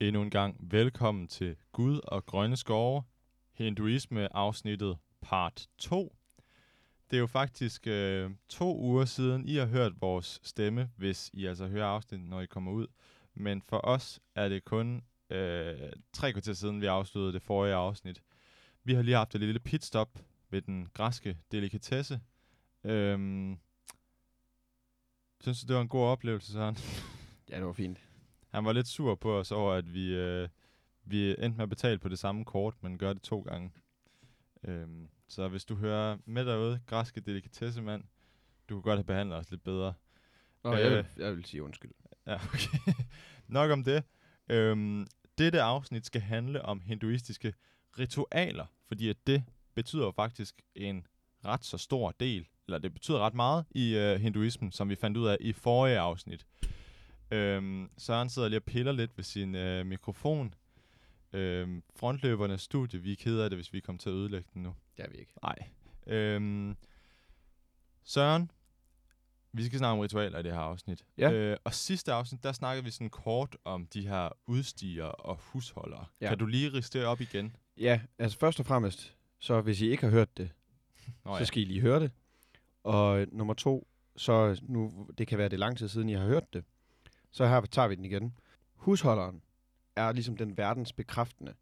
Endnu en gang velkommen til Gud og Grønne Skove, Hinduisme afsnittet part 2. Det er jo faktisk øh, to uger siden, I har hørt vores stemme, hvis I altså hører afsnittet, når I kommer ud. Men for os er det kun øh, tre kvarter siden, vi afsluttede det forrige afsnit. Vi har lige haft et lille pitstop ved den græske delikatesse. Øhm, synes du, det var en god oplevelse, Søren? Ja, det var fint. Han var lidt sur på os over, at vi, øh, vi endte med at betale på det samme kort, men gør det to gange. Øhm, så hvis du hører med derude, græske delikatessemand, du kunne godt have behandlet os lidt bedre. Nå, Øh. jeg, vil, jeg vil sige undskyld. Ja, okay. Nok om det. Øhm, dette afsnit skal handle om hinduistiske ritualer, fordi at det betyder jo faktisk en ret så stor del, eller det betyder ret meget i øh, hinduismen, som vi fandt ud af i forrige afsnit. Øhm, Søren sidder lige og piller lidt ved sin øh, mikrofon. Øhm, frontløbernes studie, vi er kede af det, hvis vi kommer til at ødelægge den nu. Det er vi ikke. Nej. Øhm, Søren, vi skal snakke om ritualer i det her afsnit. Ja. Øh, og sidste afsnit, der snakkede vi sådan kort om de her udstiger og husholdere. Ja. Ja. Kan du lige riste op igen? Ja, altså først og fremmest, så hvis I ikke har hørt det, Nå, så skal I lige høre det. Og nummer to, så nu, det kan være det lang tid siden, I har hørt det, så her tager vi den igen. Husholderen er ligesom den verdens bekræftende.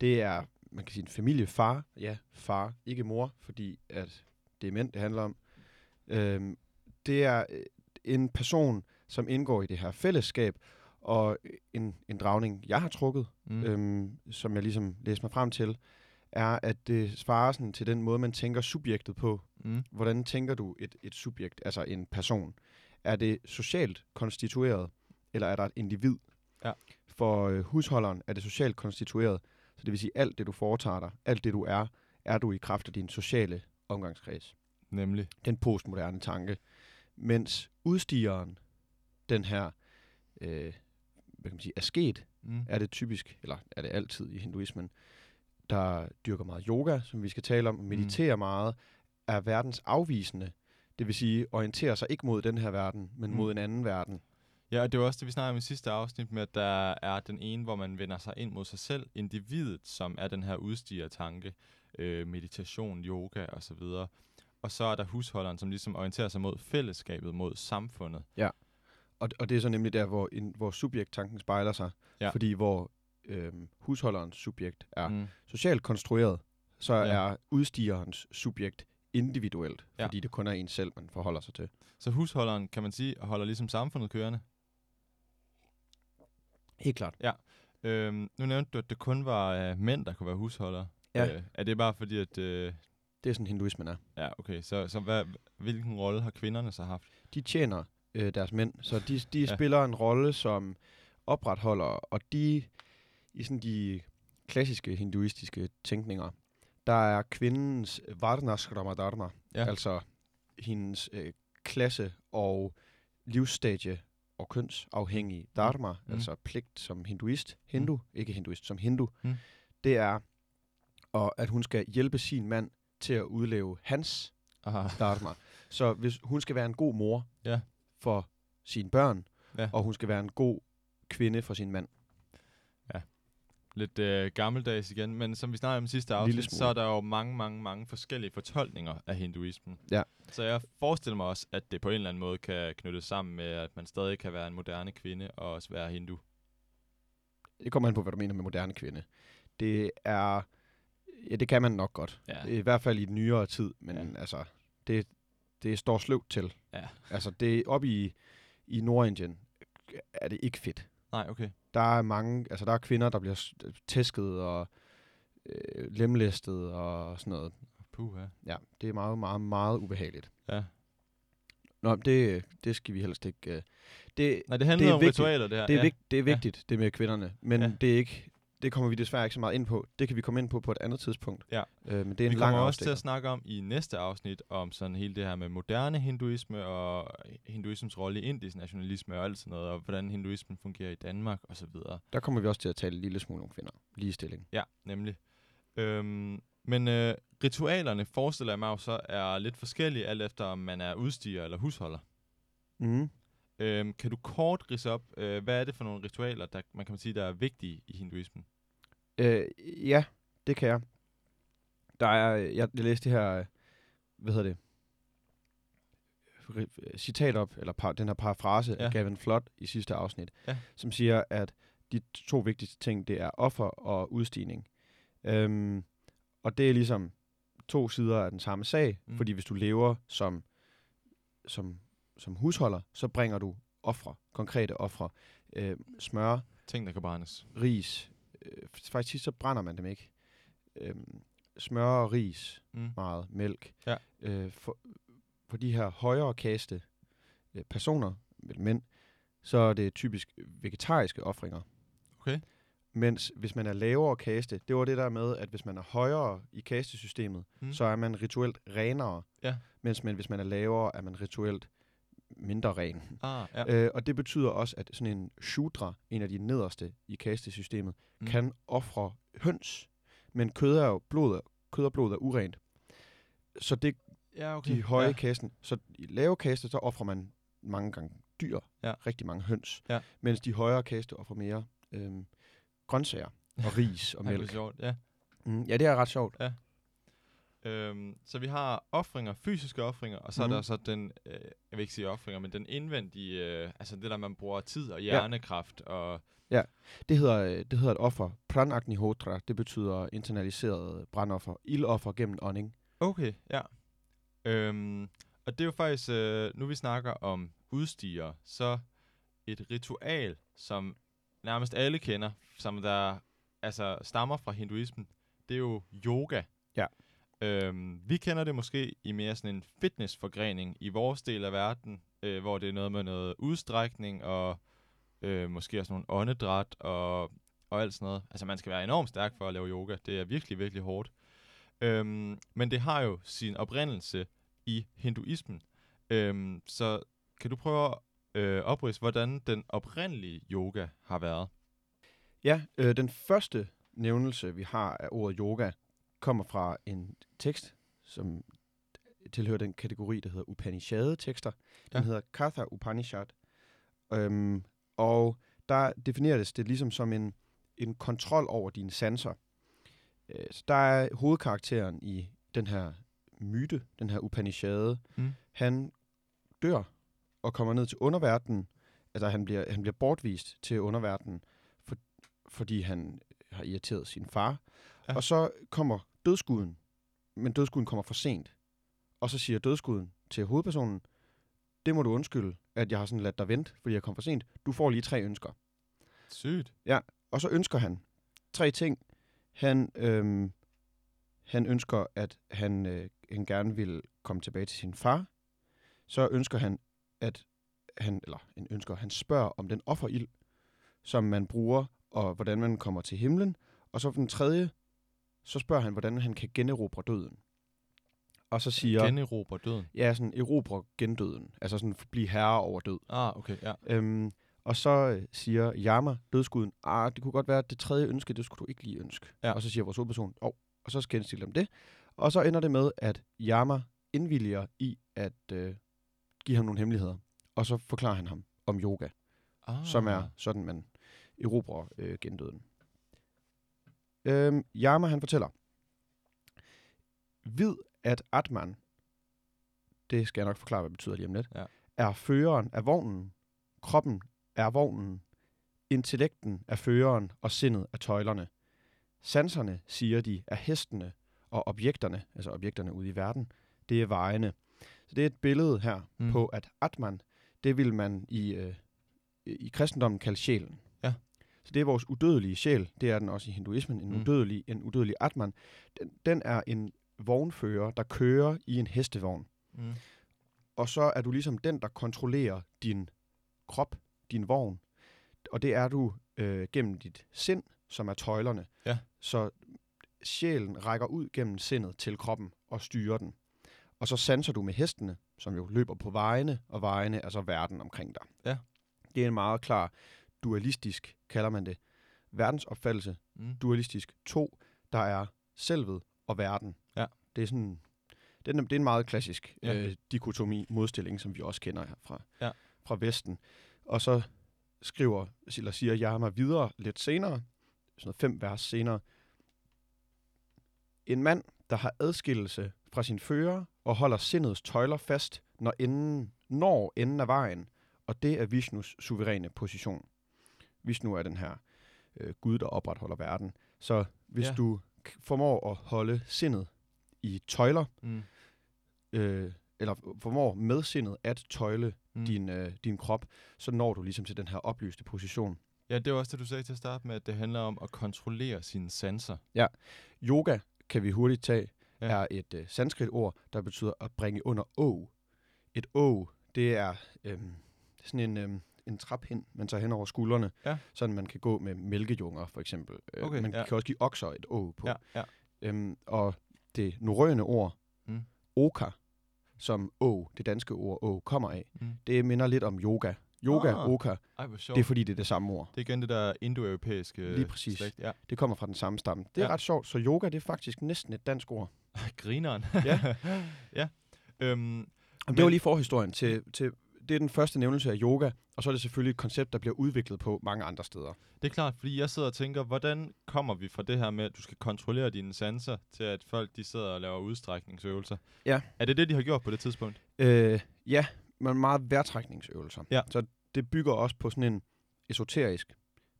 Det er, man kan sige, en familiefar. Ja, far, ikke mor, fordi at det er mænd, det handler om. Øhm, det er øh, en person, som indgår i det her fællesskab, og en, en dragning, jeg har trukket, mm. øhm, som jeg ligesom læste mig frem til, er, at det svarer sådan til den måde, man tænker subjektet på. Mm. Hvordan tænker du et, et subjekt, altså en person? Er det socialt konstitueret, eller er der et individ? Ja. For øh, husholderen er det socialt konstitueret, så det vil sige, alt det, du foretager dig, alt det, du er, er du i kraft af din sociale omgangskreds. Nemlig. Den postmoderne tanke. Mens udstigeren, den her, øh, hvad kan man sige, asket, Mm. er det typisk, eller er det altid i hinduismen, der dyrker meget yoga, som vi skal tale om, mediterer mm. meget, er verdens afvisende. Det vil sige, orienterer sig ikke mod den her verden, men Mm. mm. mod en anden verden. Ja, og det var også det, vi snakkede om i sidste afsnit, med at der er den ene, hvor man vender sig ind mod sig selv, individet, som er den her udstiger-tanke, øh, meditation, yoga osv. Og så er der husholderen, som ligesom orienterer sig mod fællesskabet, mod samfundet. Og, og det er så nemlig der, hvor, en, hvor subjekttanken spejler sig. Ja. Fordi hvor øhm, husholderens subjekt er mm. Socialt konstrueret, så Ja. ja. er udstigerens subjekt individuelt, Ja. ja. fordi det kun er en selv, man forholder sig til. Så husholderen, kan man sige, holder ligesom samfundet kørende. Helt klart. Øhm, nu nævnte du, at det kun var øh, mænd, der kunne være husholdere. Ja. Øh, er det bare fordi, at... Øh, Det er sådan, hinduismen er. ja, okay. Så, så hvad, hvilken rolle har kvinderne så haft? de tjener øh, deres mænd, så de, de Ja. ja. spiller en rolle som opretholder, og de i sådan de klassiske hinduistiske tænkninger, der er kvindens varnaskrama dharma, Ja. ja. altså hendes øh, klasse og livsstadie og kønsafhængige dharma, Mm. mm. altså pligt som hinduist, hindu, mm. ikke hinduist, som hindu, Mm. det er, og at hun skal hjælpe sin mand til at udleve hans Aha. dharma. Så hvis hun skal være en god mor Ja. for sine børn, Ja. og hun skal være en god kvinde for sin mand. Lidt øh, gammeldags igen, men som vi snakkede om sidste afsnit, så er der jo mange, mange, mange forskellige fortolkninger af hinduismen. Ja. Så jeg forestiller mig også, at det på en eller anden måde kan knyttes sammen med, at man stadig kan være en moderne kvinde og også være hindu. Det kommer an på, hvad du mener med moderne kvinde. Det er... Ja, det kan man nok godt. Ja. I hvert fald i den nyere tid, men Ja. altså, det, det står sløvt til. Ja. Altså, det op i, i Nordindien er det ikke fedt. Nej, okay. Der er mange, altså der er kvinder, der bliver tæsket og øh, lemlæstet og sådan noget. Puha. Ja, det er meget, meget, meget ubehageligt. Ja. Nå, det, det skal vi helst ikke... øh, Det, Nej, det handler Det er om vigtigt. ritualer, det her. det er, ja. vigt, det er Ja. vigtigt, det med kvinderne, men Ja. ja. det er ikke... Det kommer vi desværre ikke så meget ind på. Det kan vi komme ind på på et andet tidspunkt. Ja. Øh, men det er Vi en lang kommer også til at snakke om i næste afsnit, om sådan hele det her med moderne hinduisme og hinduismens rolle i indisk nationalisme og alt sådan noget, og hvordan hinduismen fungerer i Danmark og så videre. Der kommer vi også til at tale en lille smule om kvinder. Ligestilling. Ja, nemlig. Øhm, men øh, ritualerne, forestiller jeg mig jo så, er lidt forskellige, alt efter om man er udstiger eller husholder. Mm. Øhm, kan du kort rise op, øh, hvad er det for nogle ritualer, der man kan sige, der er vigtige i hinduismen? Øh, ja, det kan jeg. Der er, jeg, læste det her, øh, hvad hedder det, ri- citat op, eller par, den her parafrase ja. Af Gavin Flood i sidste afsnit, Ja. som siger, at de to vigtigste ting, det er offer og udstigning. Øhm, og det er ligesom to sider af den samme sag, Mm. fordi hvis du lever som, som, som husholder, så bringer du ofre, konkrete ofre, øh, smør, Ting, der kan brændes. ris. Øh, faktisk sidst, så brænder man dem ikke. Øh, smør og ris Mm. meget, mælk. Ja. Øh, for, for de her højere kaste øh, personer, mænd, så er det typisk vegetariske ofringer. Okay. Mens hvis man er lavere kaste, det var det der med, at hvis man er højere i kastesystemet, Mm. så er man rituelt renere. Ja. Mens man, hvis man er lavere, er man rituelt mindre ren. Ah, ja. Øh, og det betyder også, at sådan en shudra, en af de nederste i kastesystemet, Mm. kan ofre høns. Men kød er jo blod, kød og blod er urent. Så det ja, okay. de høje ja. kasten. Så i lave kaste, så offrer man mange gange dyr. Ja. Rigtig mange høns. Ja. Mens de højere kaste offrer mere øhm, grøntsager og ris og Ej, det er mælk. sjovt, ja. Mm, ja, det er ret sjovt. Øhm, så vi har offringer, fysiske offringer, og så mm. er Mhm. der så den, øh, jeg vil ikke sige offringer, men den indvendige, øh, altså det der, man bruger tid og hjernekraft, og Det hedder, øh, det hedder et offer. Pranagnihotra, det betyder internaliseret brandoffer. Ildoffer gennem ånding. okay, ja. Øhm, og det er jo faktisk, øh, nu vi snakker om udstiger, så et ritual, som nærmest alle kender, som der altså stammer fra hinduismen, det er jo yoga. Ja. Øhm, vi kender det måske i mere sådan en fitnessforgrening i vores del af verden, øh, hvor det er noget med noget udstrækning og øh, måske også nogle åndedræt og, og alt sådan noget. Altså man skal være enormt stærk for at lave yoga. Det er virkelig, virkelig hårdt. Øhm, men det har jo sin oprindelse i hinduismen. Øhm, så kan du prøve øh, opridse, hvordan den oprindelige yoga har været? Ja, øh, den første nævnelse, vi har af ordet yoga, kommer fra en tekst, som tilhører den kategori, der hedder Upanishad-tekster. Den ja. hedder Katha Upanishad. Øhm, og der defineres det ligesom som en, en kontrol over dine sanser. Øh, så der er hovedkarakteren i den her myte, den her Upanishad. Mm. Han dør og kommer ned til underverdenen. Altså han bliver, han bliver bortvist til underverdenen, for, fordi han har irriteret sin far. Ja. Ja. Og så kommer dødskuden, men dødskuden kommer for sent. Og så siger dødskuden til hovedpersonen, det må du undskylde, at jeg har sådan ladt dig vente, fordi jeg kom for sent. Du får lige tre ønsker. Sygt. Og så ønsker han tre ting. Han, øhm, han ønsker, at han, øh, han gerne vil komme tilbage til sin far. Så ønsker han, at han, eller han ønsker, han spørger om den offerild, som man bruger, og hvordan man kommer til himlen. Og så den tredje, så spørger han, hvordan han kan generobre døden. Og så siger, Generobre døden. ja, sådan erobre gendøden. Altså sådan blive herre over død. Ah, okay, ja. Øhm, og så øh, siger Yama, dødskuden, ah, det kunne godt være, at det tredje ønske, det skulle du ikke lige ønske. Ja. Og så siger vores hovedperson, åh, oh, og så de om det. Og så ender det med, at Yama indvilliger i at øh, give ham nogle hemmeligheder. Og så forklarer han ham om yoga, Ah. ah. som er sådan, man erobrer øh, gendøden. Øhm, Yama, han fortæller, vid at Atman, det skal jeg nok forklare, hvad det betyder lige om lidt, Ja. er føreren af vognen, kroppen er vognen, intellekten er føreren, og sindet er tøjlerne. Sanserne, siger de, er hestene, og objekterne, altså objekterne ude i verden, det er vejene. Så det er et billede her Mm. på, at Atman, det vil man i, øh, i kristendommen kalde sjælen. Ja. Så det er vores udødelige sjæl, det er den også i hinduismen, en, mm. udødelig, en udødelig Atman. Den, den er en vognfører, der kører i en hestevogn. Mm. Og så er du ligesom den, der kontrollerer din krop, din vogn. Og det er du øh, gennem dit sind, som er tøjlerne. Ja. Så sjælen rækker ud gennem sindet til kroppen og styrer den. Og så sanser du med hestene, som jo løber på vejene, og vejene er så verden omkring dig. Ja. Det er en meget klar dualistisk, kalder man det, verdensopfattelse. Mm. Dualistisk to, der er selvet og verden. Ja. Det er sådan, det er, det er en meget klassisk Ja. øh, dikotomi, modstilling, som vi også kender her fra, Ja. fra Vesten. Og så skriver, eller siger Yama videre lidt senere, sådan noget fem vers senere. En mand, der har adskillelse fra sin fører og holder sindets tøjler fast, når enden, når enden af vejen, og det er Vishnus suveræne position. Vishnu er den her øh, Gud, der opretholder verden. Så hvis Ja. ja. du formår at holde sindet i tøjler, Mm. øh, eller formår med sindet at tøjle Mm. din, øh, din krop, så når du ligesom til den her oplyste position. Ja, det var også det, du sagde til at starte med, at det handler om at kontrollere sine sanser. Yoga, kan vi hurtigt tage, Ja. er et øh, sanskrit ord, der betyder at bringe under å. Et å, det er øhm, sådan en, øhm, en traphind, man tager hen over skuldrene, Ja. sådan man kan gå med mælkejunger, for eksempel. Øh, Okay, man ja. kan også give okser et å på. Ja, ja. Øhm, og det norrøne ord, mm. oka, som å, det danske ord å, kommer af, Mm. det minder lidt om yoga. Yoga, Ah, oka, Ej, det er fordi, det er det samme ord. Det er igen det der indoeuropæiske Lige præcis. slægt. Ja. Det kommer fra den samme stamme. Det er Ja. ret sjovt, så yoga, det er faktisk næsten et dansk ord. Grineren. Ja. ja. Øhm, Men- det var lige forhistorien til, til, det er den første nævnelse af yoga, og så er det selvfølgelig et koncept, der bliver udviklet på mange andre steder. det er klart, fordi jeg sidder og tænker, hvordan kommer vi fra det her med, at du skal kontrollere dine sanser, til at folk de sidder og laver udstrækningsøvelser? Ja. Er det det, de har gjort på det tidspunkt? Øh, ja, men meget vejrtrækningsøvelser. Ja. Så det bygger også på sådan en esoterisk,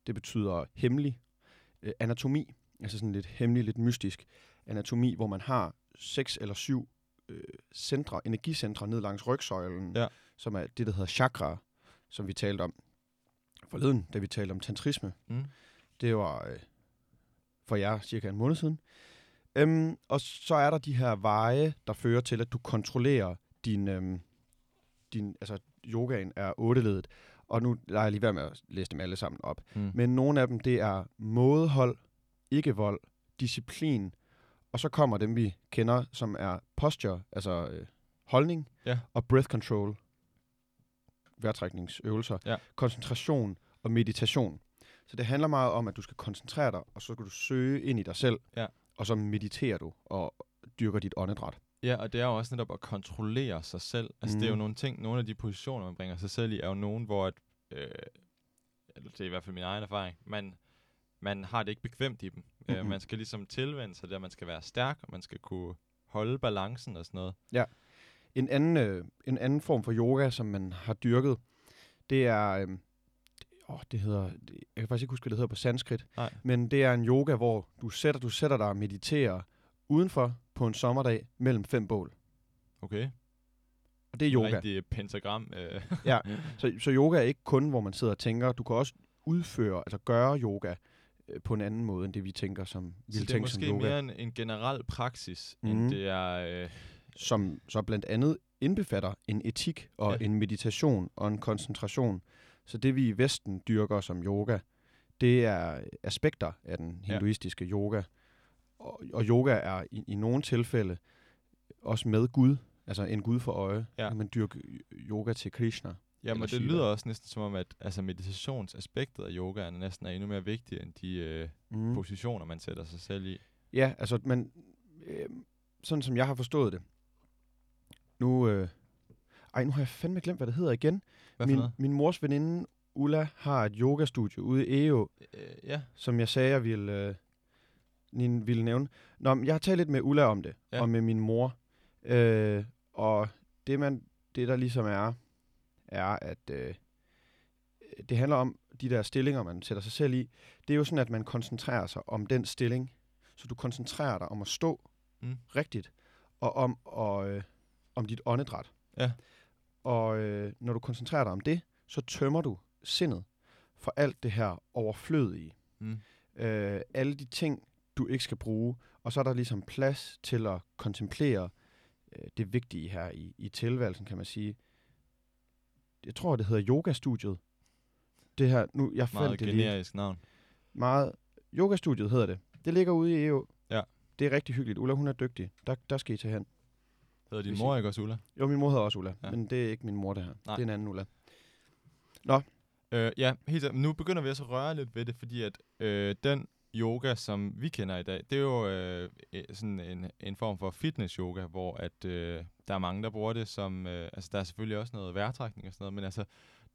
det betyder hemmelig øh, anatomi, altså sådan lidt hemmelig, lidt mystisk anatomi, hvor man har seks eller syv øh, centre, energicentre ned langs rygsøjlen, Ja. som er det, der hedder chakra, som vi talte om forleden, da vi talte om tantrisme. Mm. Det var øh, for jer cirka en måned siden. Øhm, og så er der de her veje, der fører til, at du kontrollerer din, øhm, din altså yogaen er otteledet. Og nu lader jeg lige være med at læse dem alle sammen op. Mm. Men nogle af dem, det er mådehold, ikke vold, disciplin, og så kommer dem, vi kender, som er posture, altså øh, holdning, Ja. og breath control, vejrtrækningsøvelser, Ja. koncentration og meditation. Så det handler meget om, at du skal koncentrere dig, og så skal du søge ind i dig selv, Ja. og så mediterer du og dyrker dit åndedræt. Ja, og det er jo også netop at kontrollere sig selv. Altså, mm. det er jo Mhm. nogle ting, nogle af de positioner, man bringer sig selv i, er jo nogen, hvor at, øh, eller det er i hvert fald min egen erfaring, man, man har det ikke bekvemt i dem. Mm-hmm. Øh, man skal ligesom tilvende sig der, man skal være stærk, og man skal kunne holde balancen og sådan noget. En anden, øh, en anden form for yoga, som man har dyrket, det er... Øh, åh, det hedder... Jeg kan faktisk ikke huske, hvad det hedder på sanskrit. Nej. Men det er en yoga, hvor du sætter, du sætter dig og mediterer udenfor på en sommerdag mellem fem bål. Okay? Og det er yoga. Rigtig pentagram. Øh. Ja. Så, så yoga er ikke kun, hvor man sidder og tænker. Du kan også udføre, altså gøre yoga øh, på en anden måde, end det vi tænker som, Så ville det er tænke som måske yoga. mere en, en generel praksis, mm. Mhm. end det er... Øh, som så blandt andet indbefatter en etik og Ja. ja. en meditation og en koncentration. Så det vi i Vesten dyrker som yoga, det er aspekter af den Ja. hinduistiske yoga. Og, og yoga er i, i nogle tilfælde også med Gud, altså en Gud for øje. Ja. Man dyrker yoga til Krishna. Jamen, Eller og det Shiva. lyder også næsten som om, at altså, meditationsaspektet af yoga er næsten er endnu mere vigtigt, end de øh, Mm. positioner, man sætter sig selv i. Ja, altså, men øh, sådan som jeg har forstået det, nu, øh, ej, nu har jeg fandme glemt, hvad det hedder igen. Hvad Min, noget? min mors veninde, Ulla, har et yogastudie ude i EO, Øh, ja, som jeg sagde, jeg ville, øh, nin- ville nævne. Nå, men jeg har talt lidt med Ulla om det, Ja. ja. og med min mor. Øh, og det, man, det, der ligesom er, er, at øh, det handler om de der stillinger, man sætter sig selv i. Det er jo sådan, at man koncentrerer sig om den stilling. Så du koncentrerer dig om at stå Mm. rigtigt, og om, og, øh, om dit åndedræt. Ja. Og øh, når du koncentrerer dig om det, så tømmer du sindet for alt det her overflødige. mm. Øh, alle de ting, du ikke skal bruge. Og så er der ligesom plads til at kontemplere øh, det vigtige her i, i tilværelsen, kan man sige. Jeg tror, det hedder yogastudiet. Det her, nu, jeg meget fandt det lige. generisk navn. Meget. Yogastudiet hedder det. Det ligger ude i EU. Ja. Det er rigtig hyggeligt. Ulla, hun er dygtig. Der, der skal I tage hen. Hedder din Hvis mor ikke også Ulla? Jo, min mor hedder også Ulla, Ja. men det er ikke min mor, det her. Nej. Det er en anden Ulla. Øh, ja, helt. Nu begynder vi også at røre lidt ved det, fordi at øh, den yoga, som vi kender i dag, det er jo øh, øh, sådan en, en form for fitness-yoga, hvor at øh, der er mange, der bruger det som... Øh, altså, der er selvfølgelig også noget vejrtrækning og sådan noget, men altså,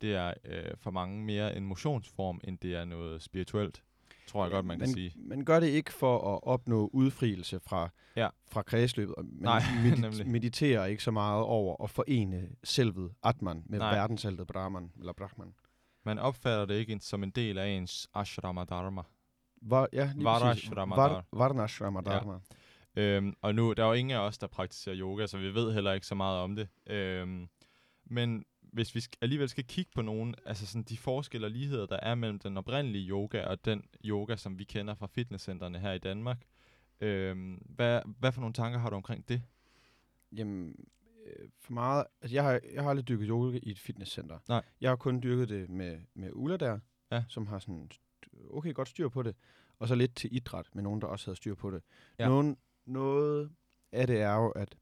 det er øh, for mange mere en motionsform, end det er noget spirituelt, tror jeg godt, man kan man, sige. Man gør det ikke for at opnå udfrielse fra, Ja. fra kredsløbet. Man Nej, medit- nemlig. mediterer ikke så meget over at forene selvet Atman med Nej. verdensheltet Brahman, eller Brahman. Man opfatter det ikke som en del af ens ashrama dharma. Var, ja, lige. Varashrama Var, Dharma. Varnashrama Ja. Øhm, og nu, der er jo ingen af os, der praktiserer yoga, så vi ved heller ikke så meget om det. Øhm, men hvis vi sk- alligevel skal kigge på nogle, altså sådan de forskelle og ligheder, der er mellem den oprindelige yoga og den yoga, som vi kender fra fitnesscentrene her i Danmark, øhm, hvad, hvad for nogle tanker har du omkring det? Jamen, øh, for meget... Altså, jeg har, jeg har aldrig dyrket yoga i et fitnesscenter. Nej. Jeg har kun dyrket det med, med Ulla der, Ja. som har sådan okay godt styr på det. Og så lidt til idræt med nogen, der også havde styr på det. Ja. Nogen, noget af det er jo, at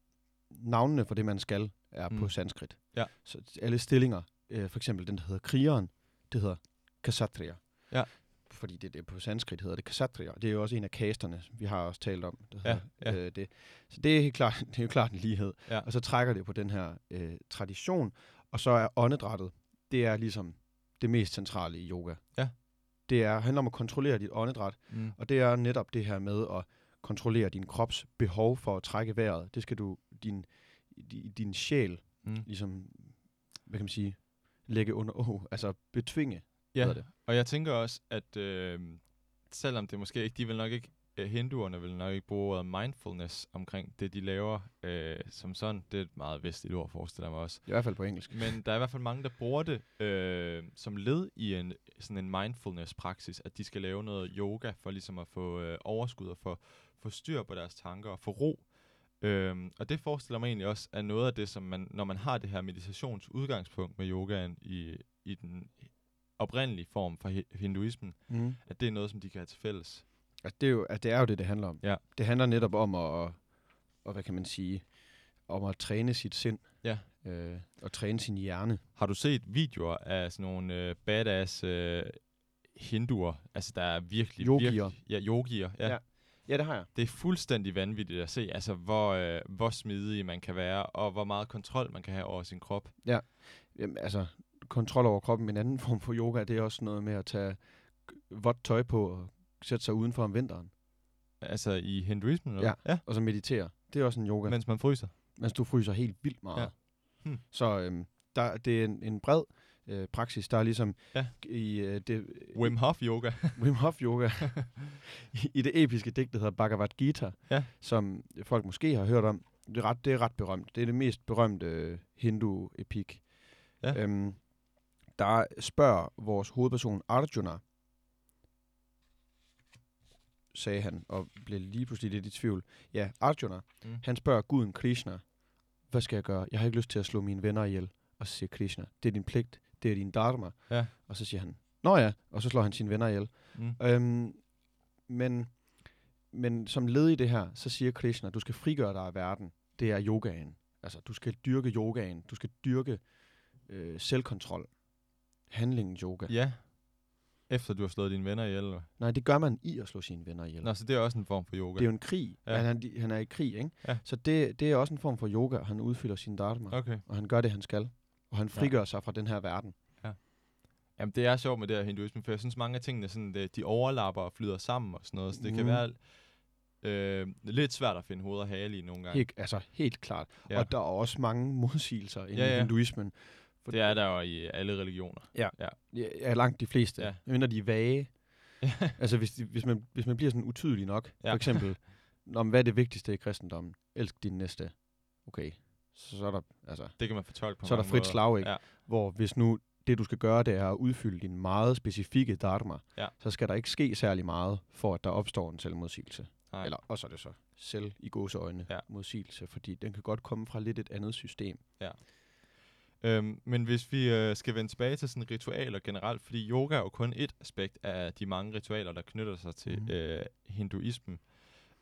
navnene for det, man skal, er mm. På sanskrit. Ja. Så alle stillinger, øh, for eksempel den, der hedder krigeren, det hedder kasatriya. Ja. Fordi det, det på sanskrit hedder det kasatriya. Det er jo også en af kasterne, vi har også talt om. Det Ja, hedder, ja. Øh, det. Så det er helt klart, det er jo klart en lighed. Ja. Og så trækker det på den her øh, tradition. Og så er åndedrættet, det er ligesom det mest centrale i yoga. Ja. Det er, handler om at kontrollere dit åndedræt, Mm. og det er netop det her med at kontrollere din krops behov for at trække vejret. Det skal du, din, din, din sjæl, Mm. ligesom, hvad kan man sige, lægge under, oh, altså betvinge. Ja, det. og jeg tænker også, at øh, selvom det måske ikke, de vil nok ikke, øh, hinduerne vil nok ikke bruge ordet mindfulness omkring det, de laver øh, som sådan. Det er et meget vestligt ord, forestiller jeg mig også. I hvert fald på engelsk. Men der er i hvert fald mange, der bruger det øh, som led i en sådan en mindfulness-praksis, at de skal lave noget yoga for ligesom at få øh, overskud og få, få styr på deres tanker og få ro. Øhm, og det forestiller mig egentlig også er noget af det, som man, når man har det her meditationsudgangspunkt med yogaen i, i den oprindelige form for hi- hinduismen, Mm. at det er noget, som de kan have til fælles. Altså, det, er jo, altså, det er jo det, det handler om. Ja. Det handler netop om at, og hvad kan man sige, om at træne sit sind. Ja. Øh, og træne sin hjerne. Har du set videoer af sådan nogle øh, badass øh, hinduer? Altså, der er virkelig... Yogier. Virkelig, ja, yogier. Ja. Ja. ja. Ja, det har jeg. Det er fuldstændig vanvittigt at se, altså hvor, øh, hvor smidig man kan være, og hvor meget kontrol man kan have over sin krop. Jamen, altså, kontrol over kroppen. En anden form for yoga, det er også noget med at tage vådt tøj på og sætte sig udenfor om vinteren. Altså i hinduismen? eller Ja. ja. Og så meditere. Det er også en yoga, Mens man fryser. mens du fryser helt vildt meget. Ja. Hmm. Så øhm, der, det er en, en bred øh, praksis. Der er ligesom Ja. i øh, det, Wim Hof yoga. Wim Hof yoga i, i det episke digt, der hedder Bhagavad Gita, Ja. som folk måske har hørt om. Det er ret, det er ret berømt. Det er det mest berømte øh, hindu-epik. Ja. Øhm, der spørger vores hovedperson Arjuna, sagde han, og blev lige pludselig lidt i tvivl. Ja, Arjuna, Mm. han spørger guden Krishna, hvad skal jeg gøre? Jeg har ikke lyst til at slå mine venner ihjel. Og så siger Krishna, det er din pligt, det er din dharma. Ja. Og så siger han, nå ja, og så slår han sine venner ihjel. Mm. Øhm, men, men som led i det her, så siger Krishna, du skal frigøre dig af verden. Det er yogaen. Altså, du skal dyrke yogaen. Du skal dyrke øh, selvkontrol. Handlingen yoga. Ja. Ja. Efter du har slået dine venner ihjel. eller? Nej, det gør man i at slå sine venner ihjel. Nå, så det er også en form for yoga. Det er jo en krig. Ja. Ja. Han, han er i krig, ikke? Ja. Så det, det er også en form for yoga. Han udfylder sin dharma, okay. Og han gør det, han skal. Og han frigør ja. sig fra den her verden. Jamen, det er sjovt med det her hinduisme, for jeg synes, mange af tingene sådan, det, de overlapper og flyder sammen og sådan noget, så det mm. kan være øh, lidt svært at finde hoved og hale i nogle gange. Helt, altså, helt klart. Ja. Ja. Og der er også mange modsigelser Ja, ja, ja. ja. hinduismen. For Det er der jo i alle religioner. Ja, langt de fleste. Ja. Ja. Mindre de er vage. altså, hvis, de, hvis, man, hvis man bliver sådan utydelig nok. Ja. Ja. For eksempel, om hvad er det vigtigste i kristendommen? Elsk din næste. Okay. Så, så er der, altså, det kan man fortolke på så er der frit måder. slag, ikke? Ja. Hvor hvis nu det, du skal gøre, det er at udfylde din meget specifikke dharma, Ja. så skal der ikke ske særlig meget, for at der opstår en selvmodsigelse. Nej. Eller, og så er det så selv i gåseøjne Ja. ja. modsigelse, fordi den kan godt komme fra lidt et andet system. Øhm, men hvis vi øh, skal vende tilbage til sådan ritualer generelt, fordi yoga er jo kun et aspekt af de mange ritualer, der knytter sig til Mhm. øh, hinduismen.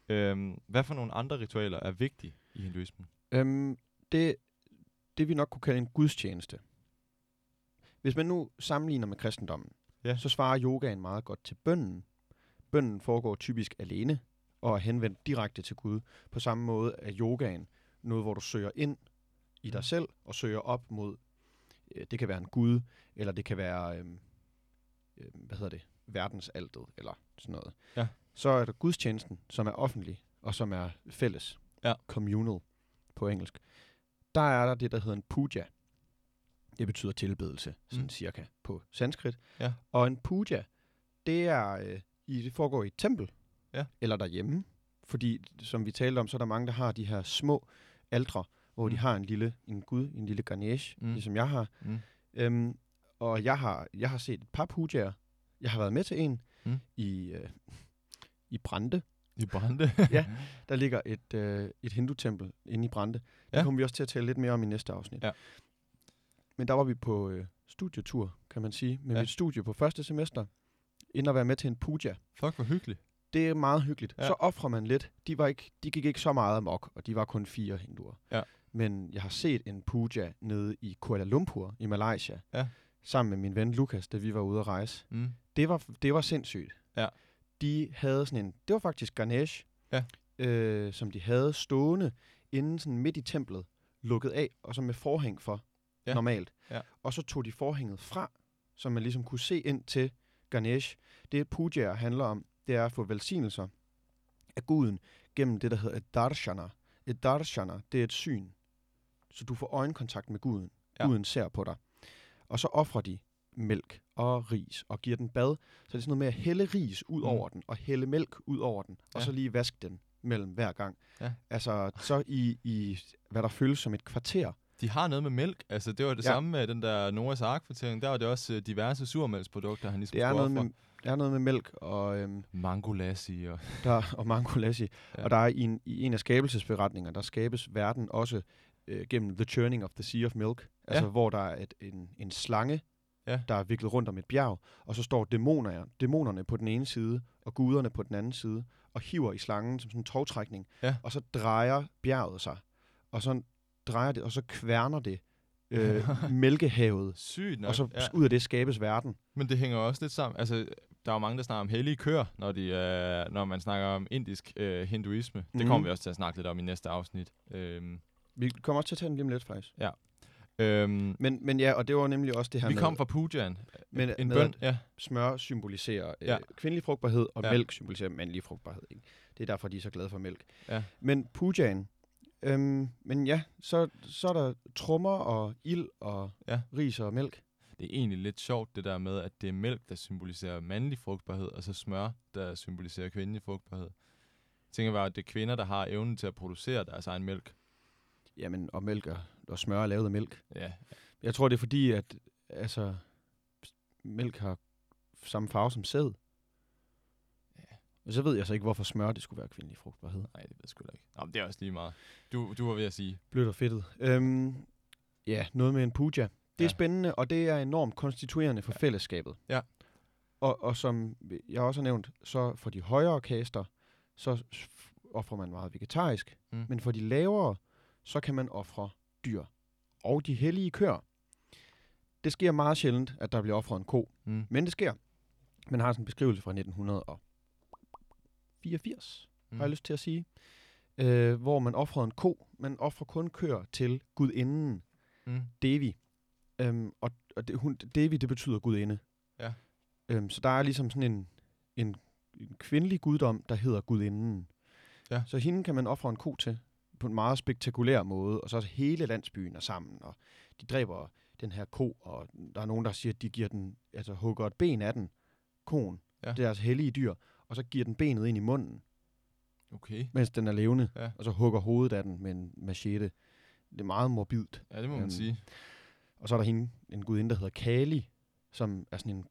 Øhm, hvad for nogle andre ritualer er vigtige i hinduismen? Øhm, det, det vi nok kunne kalde en gudstjeneste. Hvis man nu sammenligner med kristendommen, Ja. så svarer yogaen meget godt til bønnen. Bønnen foregår typisk alene og er henvendt direkte til Gud. På samme måde er yogaen noget, hvor du søger ind i dig selv og søger op mod øh, det kan være en gud, eller det kan være, øh, øh, hvad hedder det, verdensaltet, eller sådan noget. Ja. Så er der gudstjenesten, som er offentlig, og som er fælles. Ja. Communal på engelsk. Der er der det, der hedder en puja. Det betyder tilbedelse, sådan Mm. cirka på sanskrit. Ja. Og en puja, det er øh, i, det foregår i et tempel, Ja. eller derhjemme. Fordi, som vi talte om, så er der mange, der har de her små aldre, hvor mm. de har en lille en gud, en lille Ganesh, Mm. ligesom jeg har. Mm. Øhm, og jeg har, jeg har set et par pujaer. Jeg har været med til en Mm. i, øh, i Brande. I Brande. Ja. Der ligger et, øh, et hindutempel inde i Brande. Det Ja. kommer vi også til at tale lidt mere om i næste afsnit. Ja. Men der var vi på øh, studietur, kan man sige, med Ja. mit studie på første semester, inden at være med til en puja. Fuck, hvor hyggeligt. Det er meget hyggeligt. Ja. Så offrer man lidt. De, var ikke, de gik ikke så meget amok, og de var kun fire hinduer. Ja. Men jeg har set en puja nede i Kuala Lumpur i Malaysia, Ja. sammen med min ven Lukas, da vi var ude at rejse. Mm. Det var, det var sindssygt. Ja. De havde sådan en, det var faktisk Ganesh, Ja. øh, som de havde stående inden sådan midt i templet, lukket af, og så med forhæng for Ja. normalt. Ja. Og så tog de forhænget fra, så man ligesom kunne se ind til Ganesh. Det puja handler om, det er at få velsignelser af guden gennem det, der hedder et darshana. Et darshana, det er et syn. Så du får øjenkontakt med guden. Ja. Guden ser på dig. Og så offrer de mælk og ris og giver den bad. Så det er sådan noget med at hælde ris ud Mm. over den, og hælde mælk ud over den, og Ja. så lige vaske den mellem hver gang. Ja. Altså, så i, i, hvad der føles som et kvarter. De har noget med mælk. Altså, det var det Ja. samme med den der Noahs Ark-kvartering. Der var det også øh, diverse surmælksprodukter, han ligesom Det er noget, med, det er noget med mælk og, øhm, Mango lassi og... der, og mango lassi. Ja. Ja. Og der er i en, i en af skabelsesberetninger, der skabes verden også øh, gennem The Churning of the Sea of Milk. Altså, Ja. hvor der er et, en, en slange, Ja. der er viklet rundt om et bjerg, og så står dæmoner, dæmonerne på den ene side, og guderne på den anden side, og hiver i slangen som sådan en togtrækning. Ja. Og så drejer bjerget sig, og så drejer det, og så kværner det øh, mælkehavet, Sygt nok. og så ja. ud af det skabes verden. Men det hænger også lidt sammen. Altså, der er jo mange, der snakker om hellige køer, når, de, øh, når man snakker om indisk øh, hinduisme. Det Mhm. kommer vi også til at snakke lidt om i næste afsnit. Øhm, Vi kommer også til at tage den lige om lidt, faktisk. øhm, Men, men ja, og det var nemlig også det her vi med, kom fra pujaen. men, En med bøn, ja. smør symboliserer øh, Ja. kvindelig frugtbarhed, og Ja. ja. mælk symboliserer mandlig frugtbarhed. Ikke? Det er derfor, de er så glade for mælk. Ja. Men pujaen, øhm, men ja, så, så er der trummer og ild og Ja. ris og mælk. Det er egentlig lidt sjovt, det der med, at det er mælk, der symboliserer mandlig frugtbarhed, og så smør, der symboliserer kvindelig frugtbarhed. Jeg tænker bare, at det er kvinder, der har evnen til at producere deres egen mælk. Jamen, og mælk og, og smør er lavet af mælk. Ja, Jeg tror, det er fordi, at altså, mælk har samme farve som sæd. Ja. Og så ved jeg så ikke, hvorfor smør det skulle være kvindelig frugtbarhed. nej, det ved jeg sgu da ikke. Nå, men det er også lige meget. Du, du var ved at sige. Blødt og fedtet. Øhm, ja, noget med en puja. Det er Ja. spændende, og det er enormt konstituerende for Ja. fællesskabet. Ja. Og, og som jeg også har nævnt, så for de højere kaster, så offrer man meget vegetarisk. Mm. Men for de lavere, så kan man ofre dyr. Og de hellige køer. Det sker meget sjældent, at der bliver offret en ko. Mm. Men det sker. Man har sådan en beskrivelse fra 1984, mm. har jeg lyst til at sige. Øh, hvor man offrede en ko. Man offrer kun køer til gudinden Mm. Devi. Øhm, og og det, hun, Devi, det betyder gudinde. Ja. Øhm, så der er ligesom sådan en, en, en kvindelig guddom, der hedder gudinden. Ja. Så hende kan man ofre en ko til på en meget spektakulær måde, og så hele landsbyen er sammen, og de dræber den her ko, og der er nogen, der siger, at de giver den, altså hugger et ben af den, koen, Ja. er altså hellige dyr, og så giver den benet ind i munden, Okay. mens den er levende, Ja. og så hugger hovedet af den med en machete. Det er meget morbidt. Ja, det må man Øhm, sige. Og så er der hende, en gudinde, der hedder Kali, som er sådan en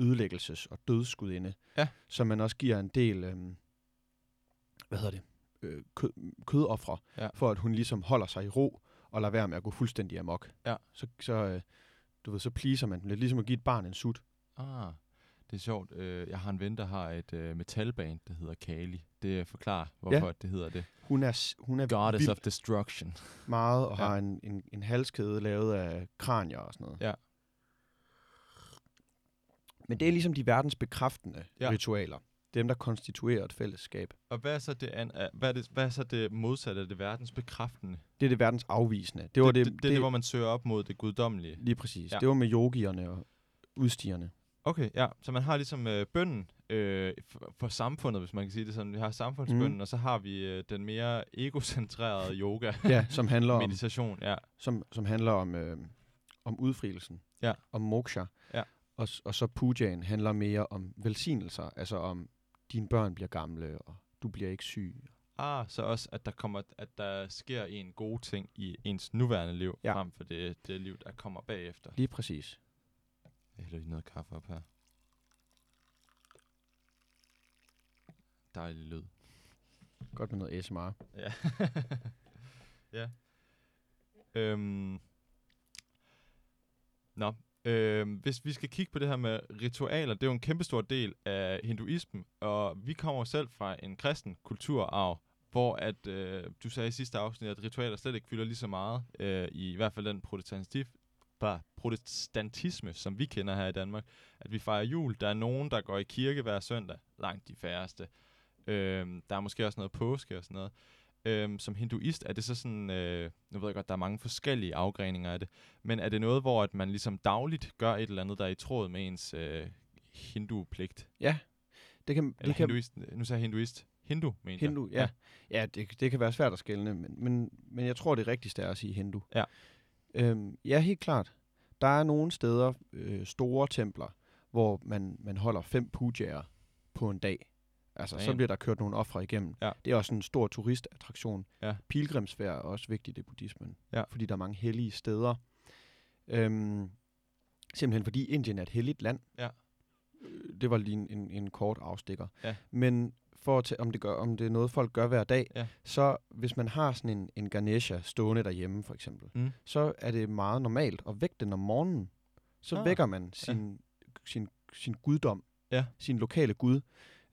ødelæggelses- og dødsgudinde, Ja. som man også giver en del, øhm, hvad hedder det, øh, kød, kødoffre, Ja. for at hun ligesom holder sig i ro, og lader være med at gå fuldstændig amok. Ja. Så, så, øh, du ved, så pleaser man lidt, ligesom at give et barn en sut. Ah, det er sjovt. Øh, jeg har en ven, der har et metalband, der hedder Kali. Det forklarer, hvorfor ja. det hedder det. Hun er, hun er Goddess vild of Destruction. meget, og Ja. har en, en, en halskæde lavet af kranier og sådan noget. Ja. Men det er ligesom de verdensbekræftende ja. ritualer. Dem, der konstituerer et fællesskab. Og hvad er så det, an, er- hvad er det, hvad er så det modsatte af det verdensbekræftende? Det er det verdens afvisende. Det var det, det, det, det, er det, hvor man søger op mod det guddommelige. Lige præcis. Ja. Det var med yogierne og udstigerne. Okay, ja. Så man har ligesom øh, bønden øh, for, for samfundet, hvis man kan sige det sådan. Vi har samfundsbønden, Mhm. og så har vi øh, den mere egocentrerede yoga. Ja, som handler om, Meditation, ja. som, som handler om, øh, om udfrielsen. Ja. Om moksha. Ja. Og, og så pujaen handler mere om velsignelser. Altså om, dine børn bliver gamle, og du bliver ikke syg. Ah, så også, at der kommer, at der sker en god ting i ens nuværende liv, Ja. frem for det, det liv, der kommer bagefter. Lige præcis. Jeg hælder lige noget kaffe op her. Dejlig lyd. Godt med noget ASMR. Ja. ja. Øhm. Nå, Øh, hvis vi skal kigge på det her med ritualer, det er jo en kæmpestor del af hinduismen, og vi kommer selv fra en kristen kulturarv, hvor at, øh, du sagde i sidste afsnit, at ritualer slet ikke fylder lige så meget, øh, i, i hvert fald den protestantif, bare protestantisme, som vi kender her i Danmark, at vi fejrer jul. Der er nogen, der går i kirke hver søndag, langt de færreste. Øh, der er måske også noget påske og sådan noget. Øhm, som hinduist er det så sådan, øh, nu ved jeg godt, der er mange forskellige afgreninger af det, men er det noget, hvor at man ligesom dagligt gør et eller andet, der er i tråd med ens øh, hindu-pligt? Ja, det kan, Eller det kan hinduist, nu sagde jeg hinduist. Hindu, mente jeg. hindu, ja. Ja, ja det, det kan være svært at skelne, men, men, men jeg tror, det rigtigste er at sige hindu. Ja. Øhm, ja, helt klart. Der er nogle steder, øh, store templer, hvor man, man holder fem pujaer på en dag. Altså, så Damn. bliver der kørt nogle ofre igennem. Ja. Det er også en stor turistattraktion. Ja. Pilgrimsfærd er også vigtigt i buddhismen, Ja. fordi der er mange hellige steder. Øhm, simpelthen fordi Indien er et helligt land. Ja. Øh, Det var lige en, en, en kort afstikker. Ja. Men for at om det, gør, om det er noget, folk gør hver dag, Ja. så hvis man har sådan en, en Ganesha stående derhjemme, for eksempel, Mm. så er det meget normalt at vække den om morgenen. Så Ah, vækker man sin, sin, sin guddom, Ja. sin lokale gud,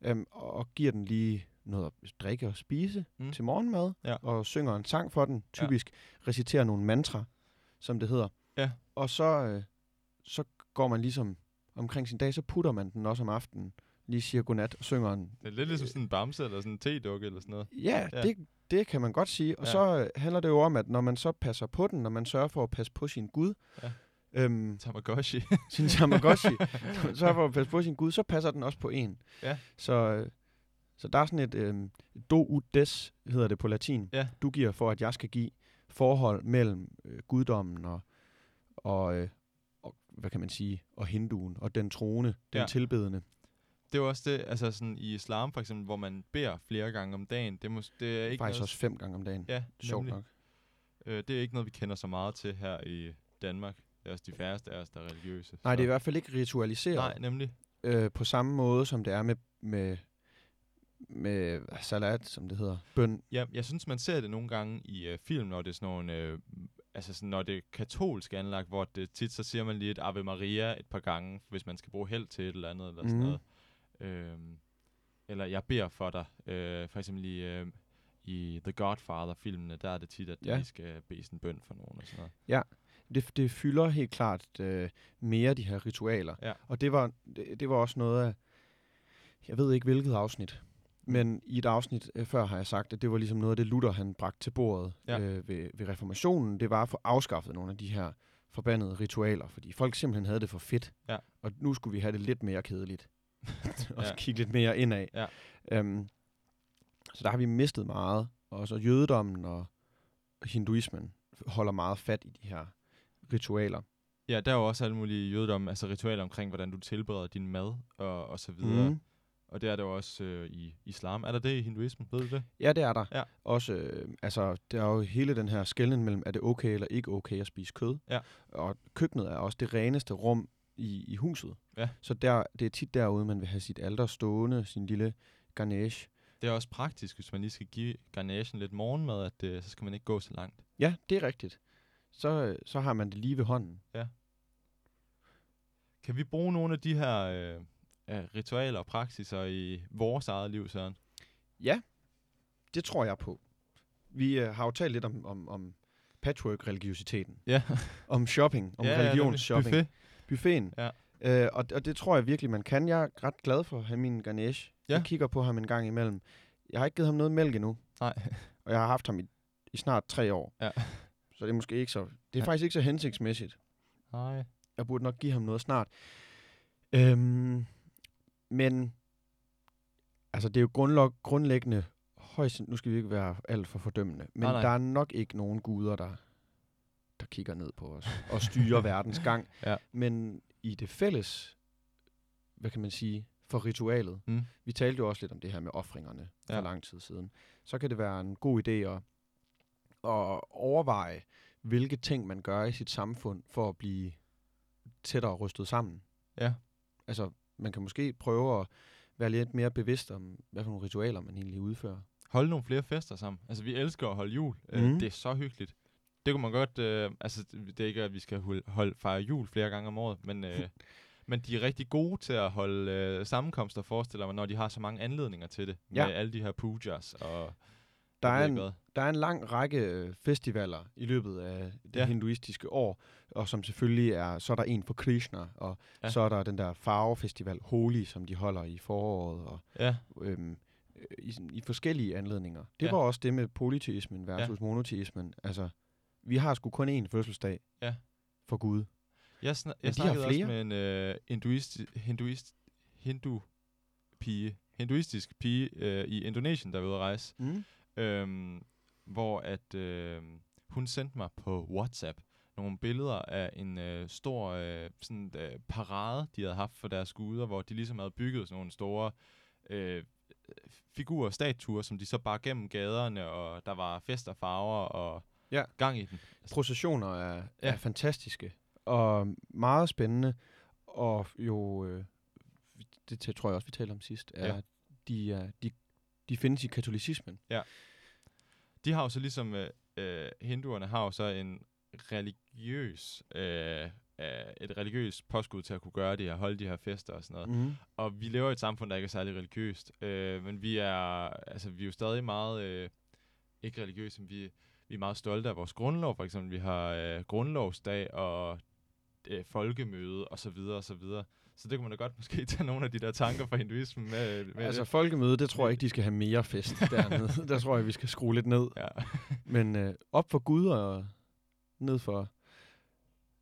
øhm, og, giver den lige noget at drikke og spise Mm. til morgenmad, Ja. og synger en sang for den, typisk ja. reciterer nogle mantra, som det hedder. Ja. Og så, øh, så går man ligesom omkring sin dag, så putter man den også om aftenen, lige siger godnat og synger en Det er lidt ligesom sådan en bamse eller sådan en tedukke eller sådan noget. Ja, Ja. Det, det kan man godt sige. Og Ja. ja. så øh, handler det jo om, at når man så passer på den, når man sørger for at passe på sin Gud, Ja. Øhm, Tamagotchi. sin Tamagotchi, sørger for at passe på sin Gud, så passer den også på en. Ja. Så, øh, så der er sådan et øhm, do ut des, hedder det på latin, Ja. du giver for, at jeg skal give forhold mellem øh, guddommen og, og, øh, og, hvad kan man sige, og hinduen, og den troende, den Ja. tilbedende. det er jo også det, altså sådan i islam for eksempel, hvor man beder flere gange om dagen. Det, mås- det er ikke Faktisk noget, også fem gange om dagen. Ja, Sjovt nok. Øh, det er ikke noget, vi kender så meget til her i Danmark. Det er også de færreste af os, der er religiøse. Nej, så- det er i hvert fald ikke ritualiseret. Nej, nemlig. øh, på samme måde, som det er med, med, med salat, som det hedder. Bøn. Ja, jeg synes, man ser det nogle gange i øh, film, når det er sådan nogle, øh, altså sådan, når det er katolsk anlagt, hvor det tit, så siger man lige et Ave Maria et par gange, hvis man skal bruge held til et eller andet, eller sådan Mhm. noget. Øhm, eller jeg beder for dig. Øh, for eksempel i, øh, i The Godfather-filmene, der er det tit, at Ja. de skal bede sådan en bøn for nogen og sådan noget. Det, det fylder helt klart øh, mere de her ritualer. Ja. Og det var, det, det var også noget af, jeg ved ikke hvilket afsnit, men i et afsnit øh, før har jeg sagt, at det var ligesom noget af det, Luther han bragte til bordet Ja. øh, ved, ved reformationen. Det var at få afskaffet nogle af de her forbandede ritualer, fordi folk simpelthen havde det for fedt. Ja. Og nu skulle vi have det lidt mere kedeligt. og Ja. ja. kigge lidt mere indad. Ja. Øhm, så der har vi mistet meget. Og så jødedommen og hinduismen holder meget fat i de her ritualer. Ja, der er jo også alle mulige jødedom, altså ritualer omkring, hvordan du tilbereder din mad og, og så videre. Mm. Og det er der jo også øh, i islam. Er der det i hinduismen? Ved du det? Ja, det er der. Ja. Også, øh, altså, der er jo hele den her skældning mellem, er det okay eller ikke okay at spise kød? Ja. Og køkkenet er også det reneste rum i, i huset. Ja. Så der, det er tit derude, man vil have sit alter stående, sin lille Ganesh. Det er også praktisk, hvis man lige skal give Ganeshen lidt morgenmad, at øh, så skal man ikke gå så langt. Ja, det er rigtigt. Så, øh, så har man det lige ved hånden. Kan vi bruge nogle af de her øh, ritualer og praksiser i vores eget liv, Søren? Ja, det tror jeg på. Vi øh, har jo talt lidt om, om, om patchwork-religiositeten. Ja, Om shopping, om ja, religionsshopping. Buffet. Buffeten. Ja. Øh, og, og det tror jeg virkelig, man kan. Jeg er ret glad for at have min Ganesh. Ja. Jeg kigger på ham en gang imellem. Jeg har ikke givet ham noget mælk endnu, Nej. og jeg har haft ham i, i snart tre år. Ja. Så det er måske ikke så... Det er Ja. faktisk ikke så hensigtsmæssigt. Nej. Jeg burde nok give ham noget snart. Øhm, men altså, det er jo grundlog, grundlæggende højst... Nu skal vi ikke være alt for fordømmende, men Nej, nej. der er nok ikke nogen guder, der, der kigger ned på os og styrer verdens gang. Ja. Men i det fælles, hvad kan man sige, for ritualet, Mm. vi talte jo også lidt om det her med offringerne for Ja. lang tid siden, så kan det være en god idé at, at overveje, hvilke ting man gør i sit samfund for at blive tættere rystet sammen. Ja. Altså, man kan måske prøve at være lidt mere bevidst om, hvad for nogle ritualer man egentlig udfører. Holde nogle flere fester sammen. Altså, vi elsker at holde jul. Mm. Øh, det er så hyggeligt. Det kunne man godt... Øh, altså, det det er ikke, at vi skal holde, holde, fejre jul flere gange om året, men... Øh, men de er rigtig gode til at holde øh, sammenkomster, forestiller mig, når de har så mange anledninger til det. Ja. Med alle de her pujas og... Der er, en, der er en lang række øh, festivaler i løbet af det Ja. hinduistiske år, og som selvfølgelig er, så er der en for Krishna, og Ja. så er der den der farvefestival Holi, som de holder i foråret, og Ja, øhm, øh, i, i forskellige anledninger. Det Ja. var også det med polyteismen versus ja. monoteismen. Altså, vi har sgu kun én fødselsdag Ja. for Gud. jeg, Men jeg snakkede også med en øh, hinduist, hinduist, hindu pige, hinduistisk pige øh, i Indonesien, der var ude at rejse. Mm. Øhm, hvor at øh, hun sendte mig på WhatsApp nogle billeder af en øh, stor øh, sådan, øh, parade, de havde haft for deres guder, hvor de ligesom havde bygget sådan nogle store øh, figurer, statuer, som de så bare gennem gaderne, og der var fest og farver og Ja. gang i den. Processioner er, Ja. er fantastiske, og meget spændende, og jo, øh, det tror jeg også, vi talte om sidst, er, ja. de, er, de, de findes i katolicismen. De har jo så ligesom, øh, øh, hinduerne har jo så en religiøs, øh, øh, et religiøst påskud til at kunne gøre det her, holde de her fester og sådan noget. Mm. Og vi lever i et samfund, der ikke er særlig religiøst. Øh, men vi er, altså, vi er jo stadig meget, øh, ikke religiøse, men vi, vi er meget stolte af vores grundlov. For eksempel, vi har øh, grundlovsdag og øh, folkemøde og så videre og så videre. Så det kunne man da godt måske tage nogle af de der tanker fra hinduismen med, med Altså det. folkemøde, det tror jeg ikke, de skal have mere fest dernede. Der tror jeg, vi skal skrue lidt ned. Ja. Men øh, op for Gud og ned for,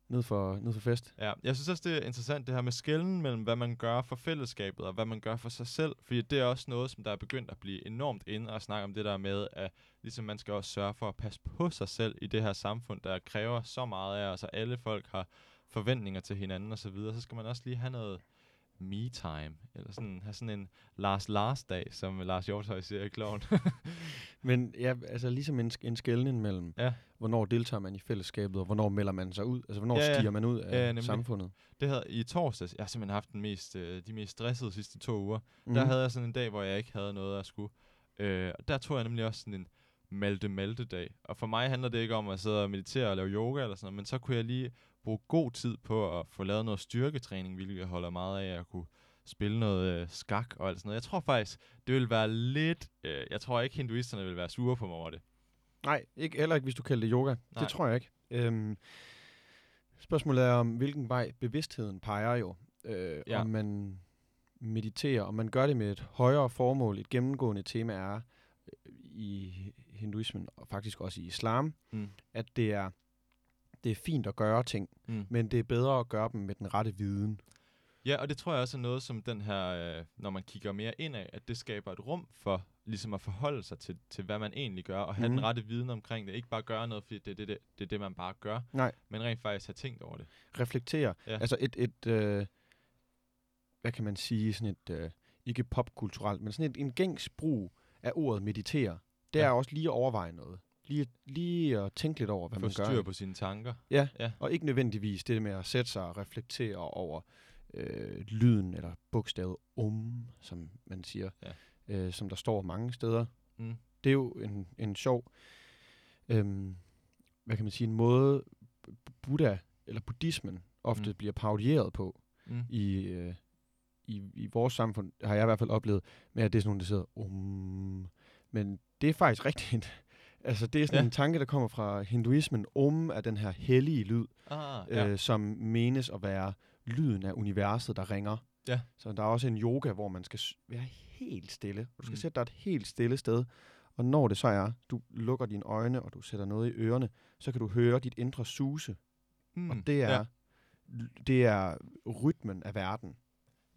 ned for, ned for fest. ja. Jeg synes også, det er interessant det her med skælden mellem, hvad man gør for fællesskabet og hvad man gør for sig selv. Fordi det er også noget, som der er begyndt at blive enormt inde og snakke om det der med, at ligesom man skal også sørge for at passe på sig selv i det her samfund, der kræver så meget af os, og alle folk har forventninger til hinanden og så videre, så skal man også lige have noget me-time, eller sådan, have sådan en Lars Lars dag, som Lars Hjortøj siger i Kloven. Men ja, altså ligesom en, en skældning mellem, ja, hvornår deltager man i fællesskabet, og hvornår melder man sig ud. Altså hvornår Ja, ja. stiger man ud af Ja, nemlig. samfundet. det havde i torsdags, jeg har simpelthen haft den mest, øh, de mest stressede sidste to uger, Mm. Der havde jeg sådan en dag, hvor jeg ikke havde noget at skulle. Øh, og der tog jeg nemlig også sådan en malte-malte-dag. Og for mig handler det ikke om at sidde og meditere og lave yoga eller sådan noget, men så kunne jeg lige bruge god tid på at få lavet noget styrketræning, hvilket jeg holder meget af at kunne spille noget øh, skak og alt sådan noget. Jeg tror faktisk, det vil være lidt... Øh, jeg tror ikke, hinduisterne vil være sure på mig over det. Nej, ikke, heller ikke, hvis du kalder det yoga. Nej. Det tror jeg ikke. Øhm, spørgsmålet er om, hvilken vej bevidstheden peger jo. Øh, Ja. Om man mediterer, om man gør det med et højere formål. Et gennemgående tema er øh, i hinduismen, og faktisk også i islam, Mm. at det er, det er fint at gøre ting, Mm. men det er bedre at gøre dem med den rette viden. Ja, og det tror jeg også er noget, som den her, øh, når man kigger mere indad, at det skaber et rum for ligesom at forholde sig til, til hvad man egentlig gør, og have Mhm. den rette viden omkring det. Ikke bare gøre noget, fordi det er det, det, det, det man bare gør, Nej. men rent faktisk have tænkt over det. reflektere. Ja. Altså et, et øh, hvad kan man sige, sådan et, øh, ikke popkulturelt, men sådan et, en gængs brug af ordet meditere. Det Ja. er også lige at overveje noget. Lige, lige at tænke lidt over, hvad Få man styr gør. på sine tanker. Ja. Ja. og ikke nødvendigvis det med at sætte sig og reflektere over øh, lyden eller bogstavet om, som man siger, Ja. øh, som der står mange steder. Mm. Det er jo en, en sjov, øhm, hvad kan man sige, en måde Buddha eller buddhismen ofte Mm. bliver parodieret på Mm. i, øh, i, i vores samfund, har jeg i hvert fald oplevet, med at det er sådan nogle, der sidder om. Men det er faktisk rigtigt. Altså, det er sådan Ja. en tanke, der kommer fra hinduismen. Om er den her hellige lyd, Ah, ja. ja. øh, som menes at være lyden af universet, der ringer. Ja. Så der er også en yoga, hvor man skal være helt stille. Du skal Mm. sætte dig et helt stille sted. Og når det så er, du lukker dine øjne, og du sætter noget i ørerne, så kan du høre dit indre suse. Mm. Og det er, Ja. det er rytmen af verden,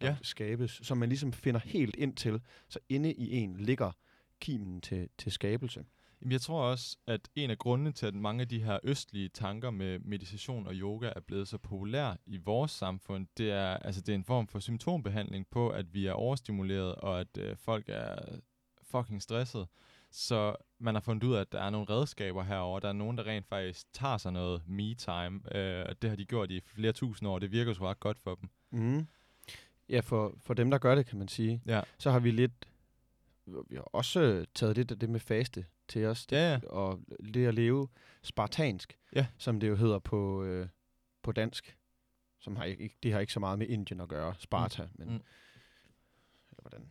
der ja. skabes, som man ligesom finder helt ind til. Så inde i en ligger kimen til, til skabelse. Jeg tror også, at en af grundene til, at mange af de her østlige tanker med meditation og yoga er blevet så populære i vores samfund, det er, altså, det er en form for symptombehandling på, at vi er overstimuleret, og at øh, folk er fucking stresset. Så man har fundet ud af, at der er nogle redskaber herover. Der er nogen, der rent faktisk tager sig noget me-time. Øh, og det har de gjort i flere tusind år. Det virker så ret godt for dem. Mm. Ja, for, for dem, der gør det, kan man sige, Ja, så har vi lidt, vi har også taget lidt af det med faste til os, det, ja, ja. og det at leve spartansk, Ja. som det jo hedder på, øh, på dansk, som har ikke, det har ikke så meget med Indien at gøre, Sparta, mm. men, Mm. eller hvordan,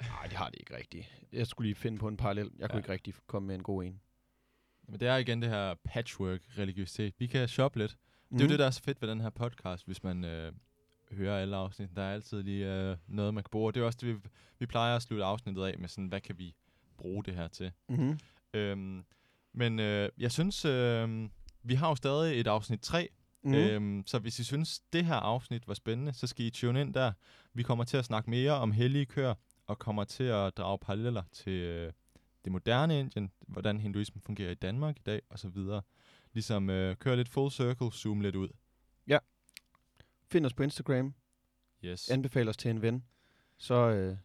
nej, det har det ikke rigtigt. Jeg skulle lige finde på en parallel, jeg kunne Ja. ikke rigtig komme med en god en. Men det er igen det her patchwork-religiøsitet. Vi kan shoppe lidt. Mm. Det er jo det, der er så fedt ved den her podcast, hvis man øh, hører alle afsnit. Der er altid lige øh, noget, man kan bruge. Og det er også det, vi, vi plejer at slutte afsnittet af med sådan, hvad kan vi bruge det her til? Mm-hmm. Øhm, men øh, jeg synes, øh, vi har jo stadig et afsnit 3. Mm. Øhm, så hvis I synes, det her afsnit var spændende, så skal I tune ind der. Vi kommer til at snakke mere om hellige køer, og kommer til at drage paralleller til øh, det moderne Indien, hvordan hinduismen fungerer i Danmark i dag, og så videre. Ligesom øh, køre lidt full circle, zoom lidt ud. Find os på Instagram, Yes. anbefal os til en ven, så øh,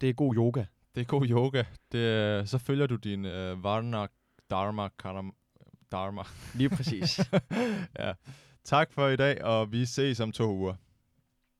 det er god yoga. Det er god yoga. Det, så følger du din øh, Varna Dharma Karam, Dharma. Lige præcis. ja. Tak for i dag, og vi ses om to uger.